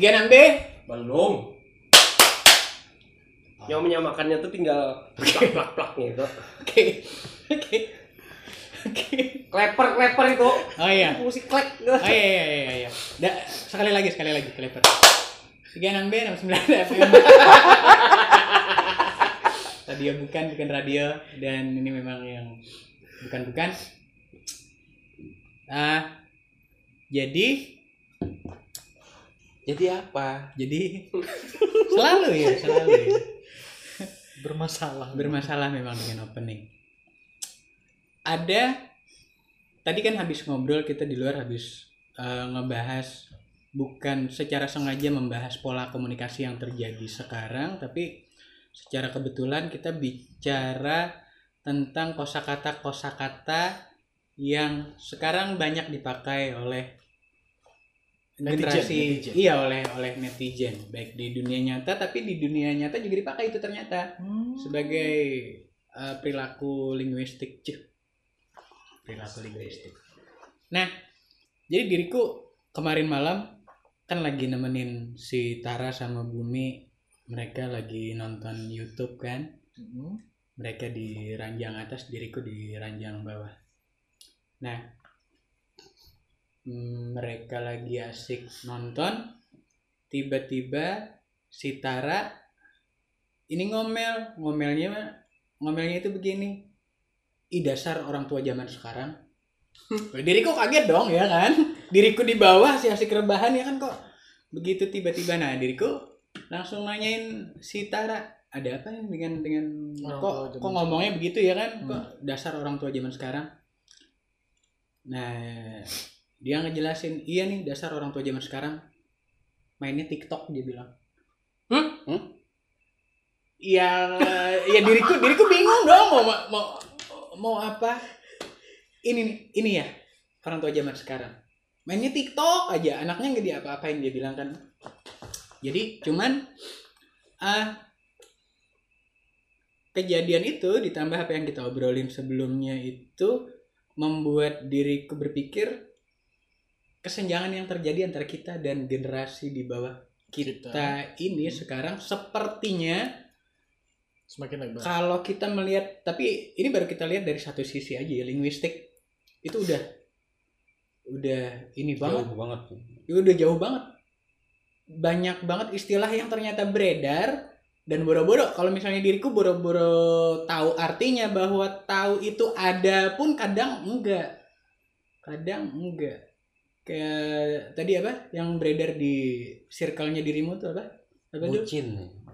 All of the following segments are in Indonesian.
36B. Belum. Yang menyamakannya tuh tinggal plak-plak-plaknya itu. Oke. Oke. Oke. Kleper-kleper itu. Oh iya. Musik klek. Oh iya iya iya iya. Da, sekali lagi sekali lagi keleper. 36B 69 FM. radio bukan bukan radio dan ini memang yang bukan bukan. Ah jadi Jadi apa? jadi selalu ya selalu ya. bermasalah bermasalah memang dengan opening. Ada tadi kan habis ngobrol kita di luar habis eh, ngebahas bukan secara sengaja membahas pola komunikasi yang terjadi sekarang tapi secara kebetulan kita bicara tentang kosakata kosakata yang sekarang banyak dipakai oleh generasi netizen. iya oleh oleh netizen baik di dunia nyata tapi di dunia nyata juga dipakai itu ternyata Hmm. sebagai uh, perilaku linguistik Cih. perilaku linguistik nah jadi diriku kemarin malam kan lagi nemenin si Tara sama Bumi mereka lagi nonton YouTube kan Hmm. mereka di ranjang atas diriku di ranjang bawah nah mereka lagi asik nonton tiba-tiba si Tara ini ngomel. Ngomelnya ngomelnya itu begini ih dasar orang tua zaman sekarang. Diriku kaget dong ya kan? Diriku di bawah si asik rebahan ya kan kok? Begitu tiba-tiba nah diriku langsung nanyain si Tara ada apa nih dengan dengan Orang kok zaman kok ngomongnya begitu ya kan? Hmm. kok dasar orang tua zaman sekarang? Nah dia ngejelasin iya nih dasar orang tua zaman sekarang mainnya TikTok dia bilang Hmm? Hmm? ya ya diriku diriku bingung dong mau mau mau apa ini ini ya orang tua zaman sekarang mainnya TikTok aja anaknya nggak diapa-apain dia bilang kan jadi cuman ah kejadian itu ditambah apa yang kita obrolin sebelumnya itu membuat diriku berpikir kesenjangan yang terjadi antara kita dan generasi di bawah kita, Kita. ini sekarang sepertinya semakin lebar kalau kita melihat tapi ini baru kita lihat dari satu sisi aja ya linguistik itu udah udah ini banget Jauh banget. itu udah jauh banget. Banyak banget istilah yang ternyata beredar dan boro-boro. Kalau misalnya diriku boro-boro tahu artinya bahwa tahu itu ada pun kadang enggak. Kadang enggak kayak tadi apa yang beredar di circle-nya dirimu tuh apa apa tuh Bucin.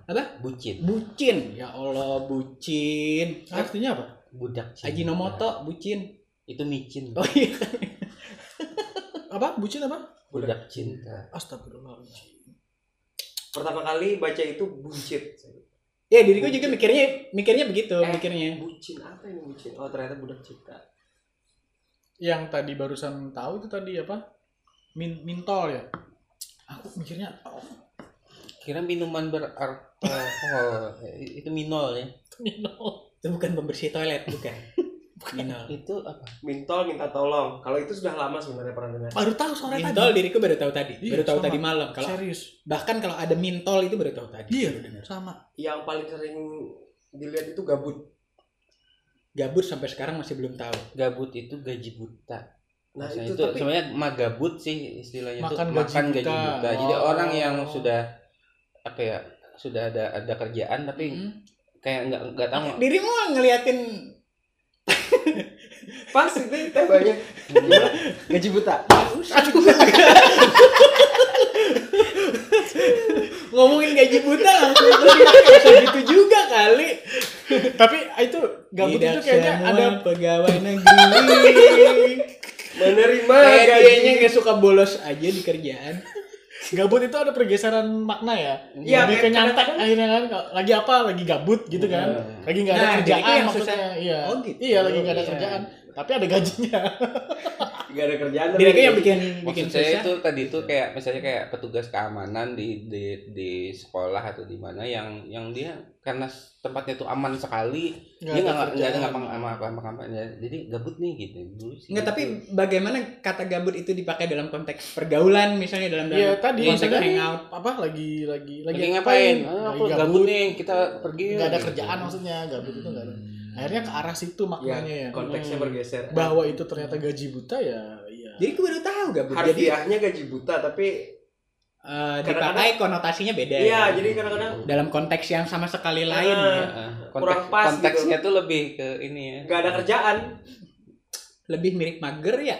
Apa? Bucin. bucin ya Allah bucin artinya apa Budak cinta. Ajinomoto bucin Itu micin. oh iya apa bucin apa Budak cinta. astagfirullahaladzim Pertama kali baca itu buncit. ya diriku juga mikirnya mikirnya begitu Eh. mikirnya Bucin apa ini bucin? Oh ternyata budak cinta. yang tadi barusan tahu itu tadi apa Min mintol ya aku mikirnya oh, Kira minuman beralkohol. Eh, itu minol ya. minol itu bukan pembersih toilet bukan Minol. Itu apa? Mintol minta tolong. Kalau itu sudah lama sebenarnya pernah dengar. baru tahu sore Mintol tadi diriku baru tahu tadi Iya, baru tahu sama. tadi malam kalau serius bahkan kalau ada mintol itu baru tahu tadi Iya. Baru dengar. sama Yang paling sering dilihat itu gabut. gabut sampai sekarang masih belum tahu Gabut itu gaji buta. Nah Maksudnya itu, itu, tapi sebenarnya magabut sih istilahnya itu Makan makan, gaji gaji, buta. buta. Jadi Oh. orang yang sudah apa ya sudah ada ada kerjaan tapi Hmm. kayak nggak nggak tahu dirimu ngeliatin pas itu gimana? Gaji buta. ngomongin gaji buta langsung gitu juga kali tapi itu gabut Tidak itu kayaknya ada pegawai negeri Menerima kayak gaji. dianya nggak suka bolos aja di kerjaan gabut itu ada pergeseran makna ya Iya, lebih ke kadang-kadang- akhirnya kan lagi apa lagi gabut gitu kan Iya. lagi nggak ada Nah, kerjaan maksudnya iya Oh, gitu. iya lagi nggak ada Iya. kerjaan tapi ada gajinya Gak ada kerjaan. tapi ada yang bikin bikin saya susah. itu tadi itu kayak misalnya kayak petugas keamanan di di di sekolah atau di mana yang yang dia karena tempatnya itu aman sekali dia nggak nggak ada ngapa ngapa ngapa ngapa jadi gabut nih gitu dulu sih Enggak, tapi bagaimana kata gabut itu dipakai dalam konteks pergaulan misalnya dalam dalam Iya tadi konteks hangout. apa lagi lagi lagi, lagi ngapain ah, Lagi aku gabut nih kita pergi Nggak ada gitu. kerjaan maksudnya gabut itu nggak ada. Akhirnya ke arah situ Ya, maknanya ya. konteksnya Hmm. bergeser. Bahwa itu ternyata gaji buta ya. Iya. Jadi aku baru tahu. Jadi harfiahnya gaji buta tapi eh, kadang-kadang- dipakai konotasinya beda. iya ya. jadi kadang-kadang dalam konteks yang sama sekali lain Ah. ya. Ah, Kurang konteks, pas konteksnya tuh lebih ke ini ya nggak ada kerjaan. Lebih mirip mager ya.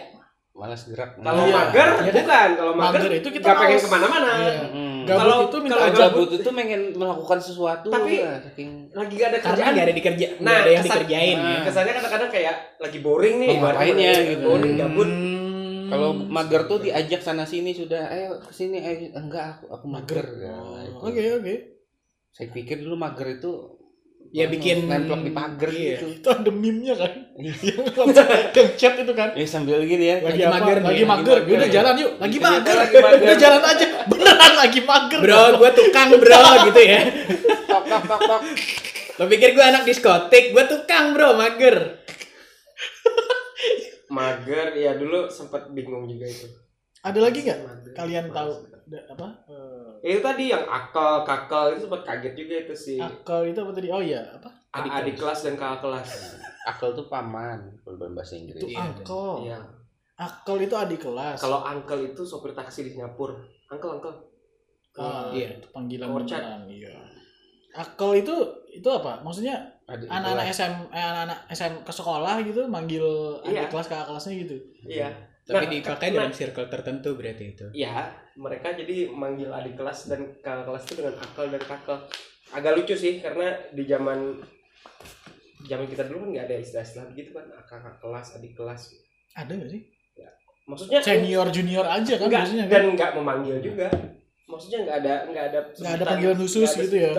Malas gerak Kalau Iya. mager Iya kan? bukan, kalau mager, Mager itu kita nggak pengen ke mana-mana. Iya. Hmm. Kalau- itu minta kalau gabut itu pengen melakukan sesuatu Tapi- lah, saking Lagi gak ada Karena kerjaan. nggak ada dikerja, Nah, ada yang kesan- dikerjain ya. Nah. Kesannya kadang-kadang kayak lagi boring nih. Oh, ngapain ya, gitu. Boring, gabut. Hmm. kalau mager tuh diajak sana sini sudah ayo ke sini ayo enggak aku aku mager. Ya, Oh. Oke oke. saya pikir dulu mager itu Ya bikin- nemplok di pagar iya. gitu Itu ada meme-nya kan. Yang chat itu kan. ya sambil gini ya Lagi, mager lagi mager. mager. Yaudah jalan yuk. Lagi mager. lagi mager. Udah jalan aja. Beneran lagi mager. Bro, gue tukang bro gitu ya. tok tok tok tok Lo pikir gue anak diskotik, gue tukang bro, mager. Mager, ya dulu sempat bingung juga itu. Ada lagi nggak? Kalian tahu da- apa? eh, Ya, itu tadi yang akal, kakal itu sempat kaget juga itu sih. akal itu apa tadi? Oh iya, apa? Adik, adik kelas dan kakak kelas. Akal tuh paman kalau dalam bahasa Inggris Itu Iya, angkel. Iya. Akal itu adik kelas. Kalau uncle itu sopir taksi di Singapura. Uncle, uncle. Ah, Iya. itu panggilan beneran, iya. Akal itu itu apa? Maksudnya anak-anak. SM eh, anak-anak SM ke sekolah gitu manggil Iya. adik kelas kakak kelasnya gitu. Iya. Tapi Nah, dipakai nah, dalam circle tertentu berarti itu. Ya, mereka jadi manggil adik kelas dan kakak kelas itu dengan akal dan kakak. Agak lucu sih karena di zaman zaman kita dulu kan nggak ada istilah-istilah begitu kan kakak kelas, adik kelas. Ada nggak sih? Maksudnya Senior junior aja kan enggak, dan kan. nggak memanggil juga. Maksudnya nggak ada nggak ada Nggak ada panggilan khusus ada gitu ya?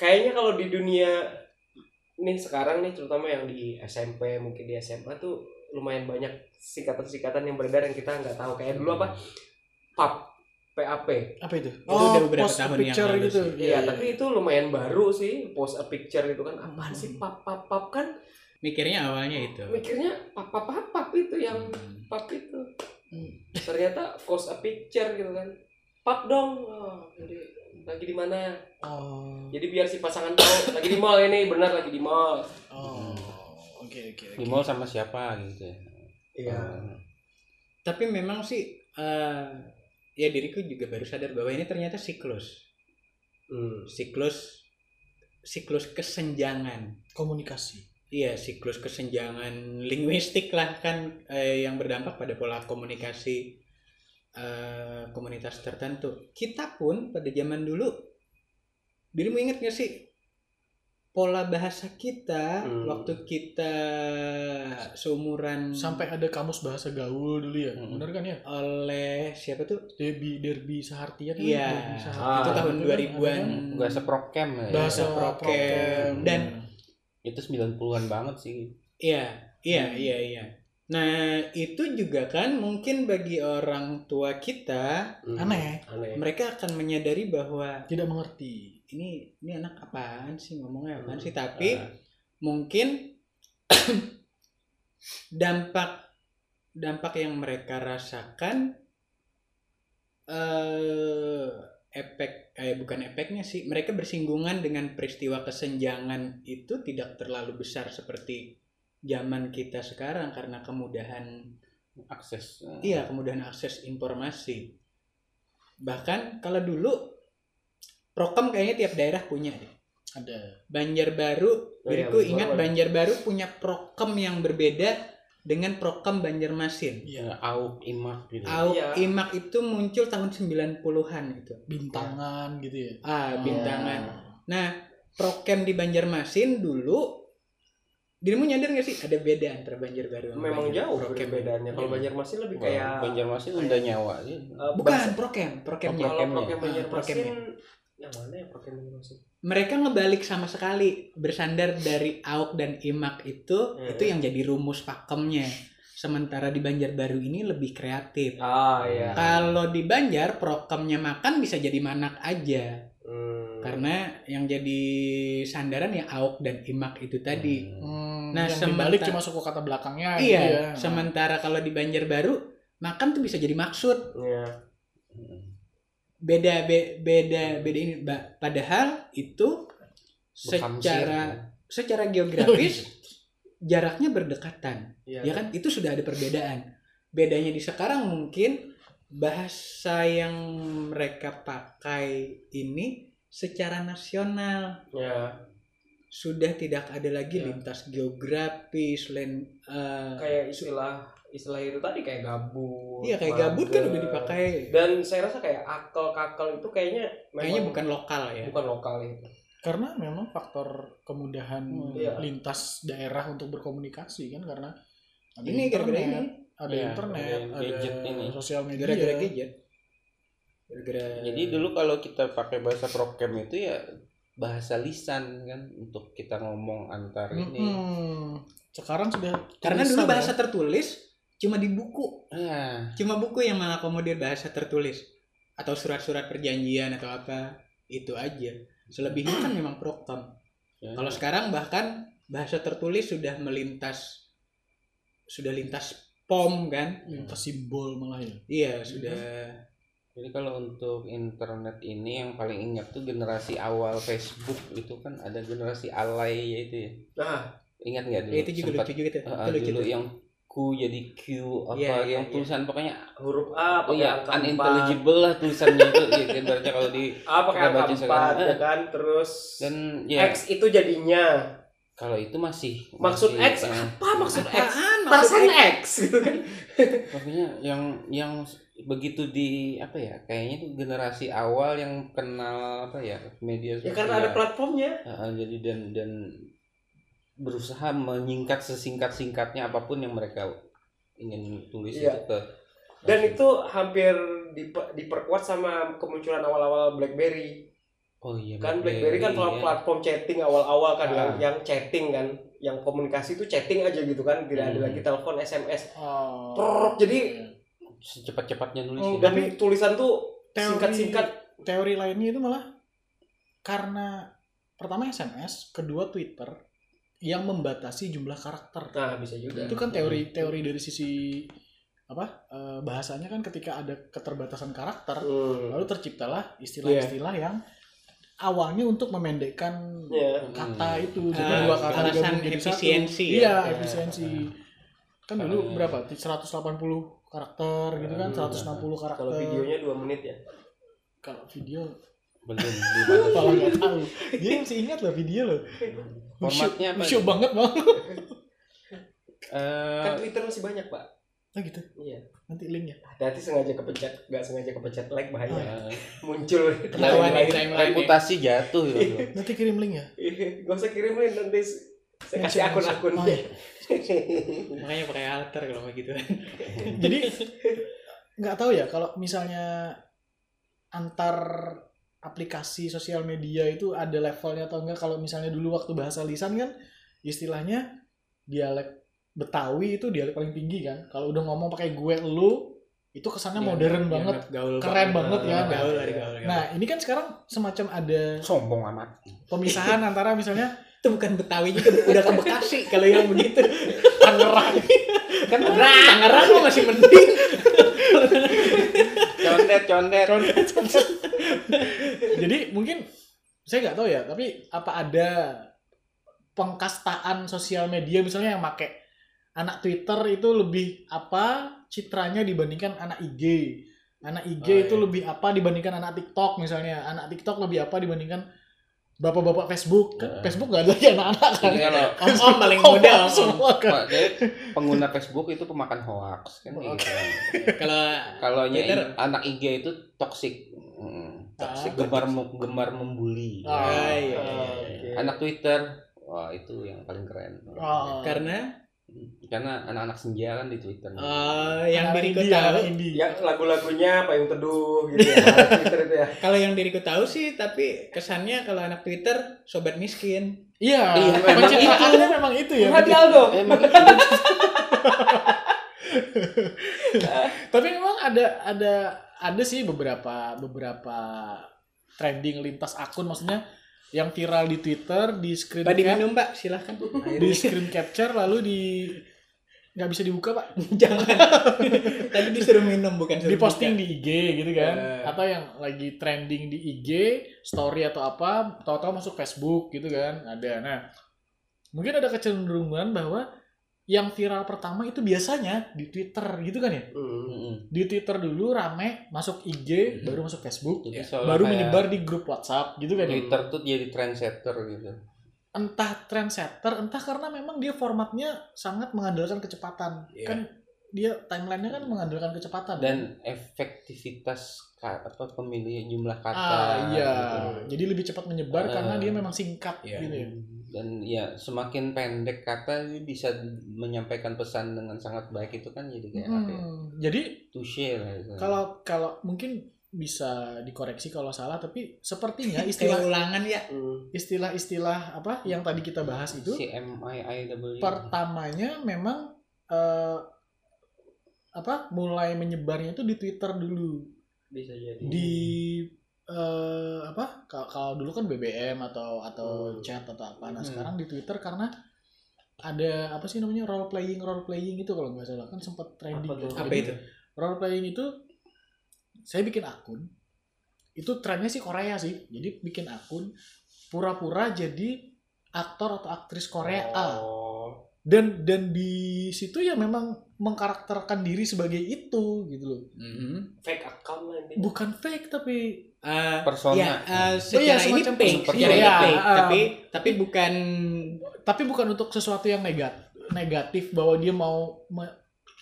Kayaknya kalau di dunia nih sekarang nih terutama yang di SMP mungkin di SMA tuh lumayan banyak singkatan-singkatan yang beredar yang kita nggak tahu kayak dulu apa PAP PAP Apa itu? Itu udah beberapa post tahun yang picture lalu gitu. sih. Iya, tapi itu lumayan baru sih, post a picture itu kan apaan sih pap pap pap kan Mikirnya awalnya itu. mikirnya pap pap pap pap itu yang Hmm. pap itu. Hmm. Ternyata post a picture gitu kan. Pap dong. Oh, jadi lagi di mana? Oh. Jadi biar si pasangan tahu lagi di mall ini, benar lagi di mall. Oh. Oke oke. di oke. mall sama siapa gitu ya Iya. Oh. Tapi memang sih eh ya diriku juga baru sadar bahwa ini ternyata siklus. Hmm. Siklus siklus kesenjangan. Komunikasi. Iya, siklus kesenjangan linguistik lah kan eh, yang berdampak pada pola komunikasi eh, komunitas tertentu. Kita pun pada zaman dulu, dirimu ingat gak sih pola bahasa kita Hmm. waktu kita seumuran Sampai ada kamus bahasa gaul dulu ya. Hmm. Bener kan ya? oleh siapa tuh? Derby Derby Sahartian kan? Iya, Derby Sahartian. Ah, itu tahun Gitu kan, 2000-an. ada kan? bahasa prokem ya Bahasa prokem. Dan itu 90-an banget sih Iya, iya, Hmm. iya, iya. Nah, itu juga kan mungkin bagi orang tua kita, Hmm. Aneh. Aneh. mereka akan menyadari bahwa tidak mengerti. Ini ini anak apaan sih ngomongnya apaan sih, tapi Ah. mungkin dampak dampak yang mereka rasakan eh efek eh bukan efeknya sih mereka bersinggungan dengan peristiwa kesenjangan itu tidak terlalu besar seperti zaman kita sekarang karena kemudahan akses iya kemudahan akses informasi. Bahkan kalau dulu prokem kayaknya tiap daerah punya deh Ada. Oh Banjarbaru, iya, diriku Banjarbaru ingat ada. Banjarbaru punya prokem yang berbeda dengan prokem Banjarmasin. Iya. ya, auk imak gitu Au Iya. Imak itu muncul tahun 90-an gitu. Bintangan gitu ya. Ah, bintangan. Oh. Nah, prokem di Banjarmasin dulu dirimu nyadar gak sih ada beda antara Banjarbaru sama Memang Banjar- jauh prokem? perbedaannya. Kalau Iya. Banjarmasin lebih kayak Banjarmasin udah nyawa sih eh, Bukan prokem, prokemnya. Kalau Prokemnya. prokem Banjarmasin prokemnya. Yang mana ya Banjarmasin? Mereka ngebalik sama sekali bersandar dari auk dan imak itu Hmm. itu yang jadi rumus pakemnya. sementara di Banjarbaru ini lebih kreatif. Ah iya. Kalau di Banjar prokemnya makan bisa jadi manak aja. Hmm. Karena yang jadi sandaran ya auk dan imak itu tadi. Hmm, Nah, yang sementara- dibalik cuma suku kata belakangnya gitu iya, ya. sementara kalau di Banjarbaru makan tuh bisa jadi maksud. Iya. Beda be- beda beda ini padahal itu Berkamsir. secara secara geografis jaraknya berdekatan. Iya. Ya kan itu sudah ada perbedaan. Bedanya di sekarang mungkin bahasa yang mereka pakai ini secara nasional Ya. Sudah tidak ada lagi Ya. lintas geografis, len, eh, Kayak istilah istilah itu tadi kayak gabut. iya kayak gabut kan udah dipakai. Dan saya rasa kayak akal-kakal itu kayaknya Kayaknya bukan lokal ya. bukan lokal itu. Karena memang faktor kemudahan Iya. lintas daerah untuk berkomunikasi kan karena ada Ini gara-gara internet, ini. ada Iya, internet, ada ada gadget ini. sosial media. Gara-gara gadget. Gara-gara Jadi dulu kalau kita pakai bahasa prokem itu ya bahasa lisan kan untuk kita ngomong antar ini. Mm-mm. Sekarang sudah karena dulu ya. bahasa tertulis cuma di buku. Ya, Cuma buku yang mengakomodir bahasa tertulis atau surat-surat perjanjian atau apa itu aja. Selebihnya kan memang prokem. ya. Kalau sekarang bahkan bahasa tertulis sudah melintas sudah lintas pom kan? lintas simbol malah ya. Iya, sudah Jadi kalau untuk internet ini yang paling ingat tuh generasi awal Facebook itu kan ada generasi alay ya itu ya. Nah, Ingat nggak dulu? Ya, itu juga Sempat- lucu juga tuh. Ah, itu lucu dulu yang Q jadi Q apa Iya, iya, yang iya. tulisan pokoknya huruf A oh pakai ya angka empat. unintelligible lah tulisannya itu ya, ibaratnya kalau di A pakai Kita angka baca empat sekarang. ya kan. Terus dan ya X itu jadinya kalau itu masih maksud masih, X apa maksud X? Apaan maksud X? X gitu kan. pokoknya yang yang begitu di apa ya kayaknya tuh generasi awal yang kenal apa ya media Ya karena ada platformnya. Heeh, jadi dan dan berusaha menyingkat sesingkat singkatnya apa pun yang mereka ingin tulis Iya. itu ke Dan itu hampir dipe- diperkuat sama kemunculan awal-awal BlackBerry. oh iya Kan BlackBerry kan iya. platform chatting awal-awal kan Ah. yang, yang chatting kan, yang komunikasi itu chatting aja gitu kan, tidak ada Hmm. lagi telepon, SMS. Oh. Prrrr, jadi secepat-cepatnya nulis Oh, ya. dan tulisan tuh Teori- singkat-singkat. teori lainnya itu malah karena pertama SMS, kedua Twitter yang membatasi jumlah karakter. Nah, bisa juga. Itu kan teori-teori dari sisi apa eh, bahasanya kan ketika ada keterbatasan karakter Hmm. lalu terciptalah istilah-istilah yang awalnya untuk memendekkan Ya. kata Hmm. itu jadi Ah, dua kata digabung jadi satu. efisiensi ya. iya Ya. efisiensi kan dulu berapa 180 karakter gitu kan Hmm. 160 karakter Kalau videonya dua menit ya. kalau video belum malah nggak tahu dia masih ingat loh video loh Formatnya apa? lucu banget bang Eh, Kan Twitter masih banyak, Pak. nah gitu Iya. nanti linknya Hati-hati sengaja kepencet, nggak sengaja kepencet like bahaya. eh, Muncul. Ketahuan reputasi jatuh ya. nanti kirim link ya Gak usah kirimin nanti saya kasih akun-akun. Oh, iya. Makanya pakai alter kalau begitu. jadi nggak tahu ya kalau misalnya antar aplikasi sosial media itu ada levelnya atau enggak kalau misalnya dulu waktu bahasa lisan kan istilahnya dialek Betawi itu dialek paling tinggi kan kalau udah ngomong pakai gue lu itu kesannya modern banget gaul Keren banget ya. Gaul dari gaul. gaul. nah ini kan sekarang semacam ada Sombong amat. pemisahan antara misalnya itu bukan Betawi juga udah ke Bekasi kalau yang begitu. Tangerang Kan Tangerang mah masih mending. Condet, condet. jadi mungkin saya nggak tahu ya tapi apa ada pengkastaan sosial media misalnya yang make anak Twitter itu lebih apa citranya dibandingkan anak IG anak IG Oh, itu iya. lebih apa dibandingkan anak TikTok misalnya anak TikTok lebih apa dibandingkan bapak-bapak Facebook kan Ya. Facebook nggak ada lagi anak-anak kan kalau Om-om paling muda om. semua kan Pak, jadi pengguna Facebook itu pemakan hoax kan gitu. Kalau Kalau Twitter. anak IG itu toxic. Hmm, toxic gemar mem- gemar membuli. Ah, Ah, iya, ah, iya, Oke. Anak Twitter, wah itu yang paling keren. ah. karena Karena anak-anak senja kan di Twitter. eh, yang Anak diriku anak tahu. Ya lagu-lagunya payung teduh gitu ya. Twitter itu ya. kalau yang diriku tahu sih, tapi kesannya kalau anak Twitter sobat miskin. Iya, Iya, memang pencitraannya memang itu ya. Hadi Aldo. Emang itu Tapi memang ada ada ada sih beberapa beberapa trending lintas akun maksudnya yang viral di Twitter, di screen Pak cap, diminum Pak, silahkan. di screen capture lalu di nggak bisa dibuka pak Jangan. Tadi disuruh minum bukan suruh di posting buka. di IG gitu kan Eh. atau yang lagi trending di IG story atau apa tahu-tahu masuk Facebook gitu kan ada nah mungkin ada kecenderungan bahwa yang viral pertama itu biasanya di Twitter gitu kan ya Hmm. Mm-mm. di Twitter dulu rame masuk IG Mhm. baru masuk Facebook Jadi Ya, baru menyebar di grup WhatsApp gitu kan ya Twitter tuh jadi trendsetter gitu. entah trendsetter entah karena memang dia formatnya sangat mengandalkan kecepatan Iya. kan dia timelinenya kan mengandalkan kecepatan Dan efektivitas ka- apa pemilih jumlah kata. ah iya gitu. jadi lebih cepat menyebar Ah. karena dia memang singkat Iya. gitu ya Dan ya semakin pendek kata dia bisa menyampaikan pesan dengan sangat baik itu kan jadi kayak apa ya? Hmm, jadi Touche lah itu. kalau kalau mungkin bisa dikoreksi kalau salah tapi sepertinya istilah ulangan ya. Hmm. istilah-istilah apa yang tadi kita bahas itu CMIIW. pertamanya memang eh, apa mulai menyebarnya itu di Twitter dulu Bisa jadi. di eh, apa ka- kalau dulu kan BBM atau atau Hmm. chat atau apa nah Hmm. sekarang di Twitter karena ada apa sih namanya role playing role playing itu kalau nggak salah kan sempat trending Apa kan. Apa itu? role playing itu saya bikin akun itu trennya sih Korea sih jadi bikin akun pura-pura jadi aktor atau aktris Korea A Oh. Dan dan di situ ya memang mengkarakterkan diri sebagai itu gitu loh Mhm. Fake account lah intinya. bukan fake tapi Eh, Persona. Ya, eh, secara iya, ini semacam fake, ini Iya, fake, ah. tapi tapi bukan tapi bukan untuk sesuatu yang negatif negatif bahwa dia mau me-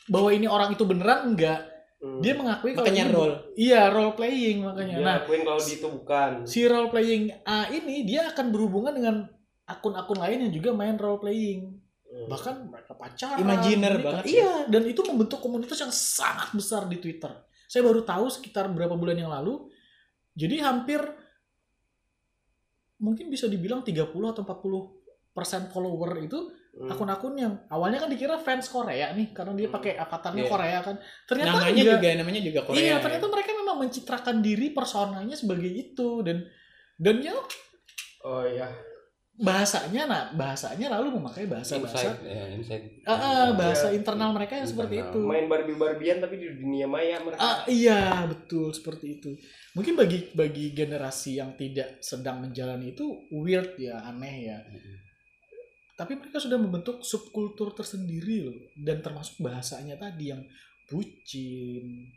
bahwa ini orang itu beneran enggak Hmm. dia mengakui kalau makanya ini- role. iya role playing makanya Dia nah akuin kalau di itu bukan. si role playing A ini dia akan berhubungan dengan akun-akun lain yang juga main role playing Hmm. bahkan mereka pacaran Imaginer menikah. banget iya dan itu membentuk komunitas yang sangat besar di Twitter saya baru tahu sekitar berapa bulan yang lalu jadi hampir mungkin bisa dibilang 30 atau 40 persen follower itu Hmm. akun-akun yang awalnya kan dikira fans Korea nih karena dia pakai avatarnya Iya. Korea kan ternyata namanya enggak. juga namanya juga Korea. iya ternyata mereka memang mencitrakan diri personanya sebagai itu dan dan ya Oh iya. Bahasanya nah bahasanya lalu memakai bahasa bahasa Inside, ya, inside. Ah, ah, bahasa Iya. internal mereka yang seperti itu Main Barbie-Barbian tapi di dunia maya mereka. ah iya betul seperti itu mungkin bagi bagi generasi yang tidak sedang menjalani itu weird ya aneh ya tapi mereka sudah membentuk subkultur tersendiri loh dan termasuk bahasanya tadi yang bucin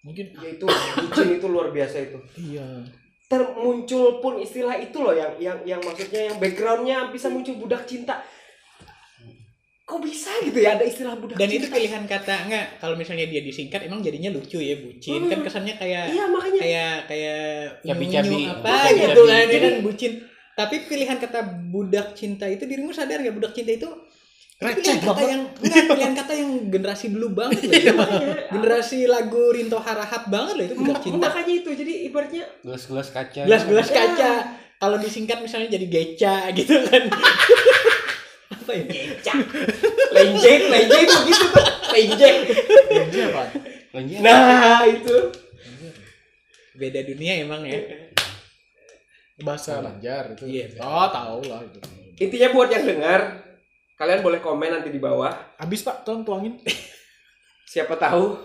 mungkin Ya itu bucin itu luar biasa itu. iya Termuncul pun istilah itu loh yang yang yang maksudnya yang backgroundnya bisa muncul budak cinta. Kok bisa gitu ya ada istilah budak Dan cinta? itu pilihan kata enggak kalau misalnya dia disingkat emang jadinya lucu ya bucin kan Hmm. kesannya kayak Iya makanya. kayak kayak Cabi-cabi. unyu-unyu apa gitu cabi. kan Jadi- kan bucin tapi pilihan kata budak cinta itu dirimu sadar nggak budak cinta itu Receh pilihan kata banget. yang enggak, pilihan kata yang generasi dulu banget loh itu. generasi lagu Rinto Harahap banget loh itu budak cinta Makanya itu jadi ibaratnya Gelas-gelas kaca. gelas-gelas Ya. kaca kalau disingkat misalnya jadi geca gitu kan apa ya Geca. Lenjek, lenjek begitu tuh. Lenjek. Ini apa Lanjut. Nah, itu. beda dunia emang ya bahasa Banjar itu Iya. oh tahu lah itu Intinya buat yang dengar, kalian boleh komen nanti di bawah. habis pak tolong tuangin Siapa tahu,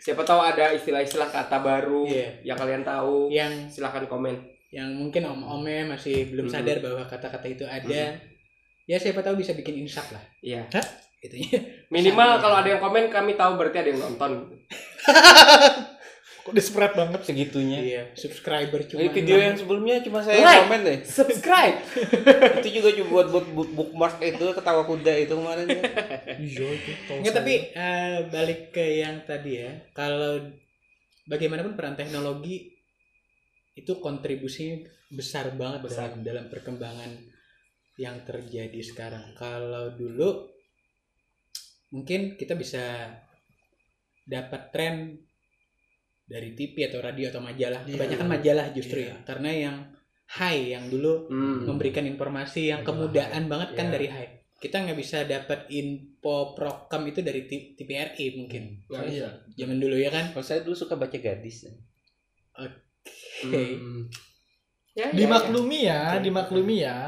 siapa tahu ada istilah-istilah kata baru Iya. yang kalian tahu. yang Silahkan komen. yang mungkin om-omnya masih belum Mhm. sadar bahwa kata-kata itu ada ya siapa tahu bisa bikin insaf lah Iya. itunya Minimal kalau ada yang komen kami tahu berarti ada yang nonton. kok spread banget Segitunya. iya subscriber cuma Ini video yang sebelumnya cuma saya Like. komen deh. Subscribe. itu juga cuma buat buat bookmark itu ketawa kuda itu kemarin. ya. iya itu Nggak, tapi eh, balik ke yang tadi ya kalau bagaimanapun peran teknologi itu kontribusinya besar banget Besar. dalam dalam perkembangan yang terjadi sekarang kalau dulu mungkin kita bisa dapat tren dari TV atau radio atau majalah Iya. kebanyakan majalah justru Iya. ya karena yang high yang dulu Hmm. memberikan informasi yang Majalah kemudaan banget kan Iya. dari high kita nggak bisa dapat info prokem itu dari T- TVRI mungkin Nggak iya zaman dulu ya kan Kalau saya dulu suka baca gadis. oke Hmm. Ya, ya, dimaklumi ya Oke. dimaklumi ya ya.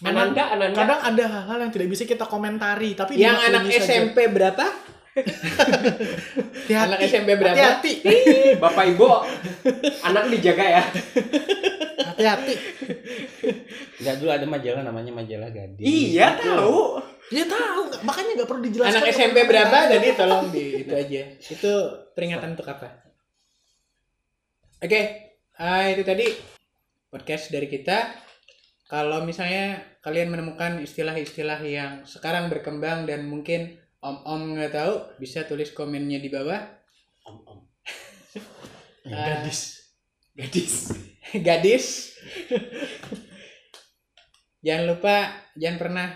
memang Ananda, Ananda. kadang ada hal-hal yang tidak bisa kita komentari tapi yang anak dimaklumi saja. SMP berapa Hati-hati. anak SMP berapa? Hati-hati. Bapak Ibu, anak dijaga ya. hati-hati. Enggak dulu ada majalah namanya majalah gadis. Iya, tahu. dia tahu. Makanya nggak perlu dijelaskan. Anak SMP berapa? Jadi tolong di itu aja. Itu peringatan untuk apa? Oke. Ah, itu tadi podcast dari kita. Kalau misalnya kalian menemukan istilah-istilah yang sekarang berkembang dan mungkin om-om nggak tahu bisa tulis komennya di bawah Om, om. Ah, gadis Gadis. gadis jangan lupa jangan pernah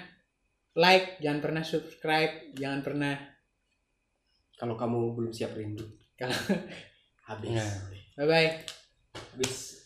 like jangan pernah subscribe jangan pernah Kalau kamu belum siap rindu. Kalau- habis. Bye bye Habis.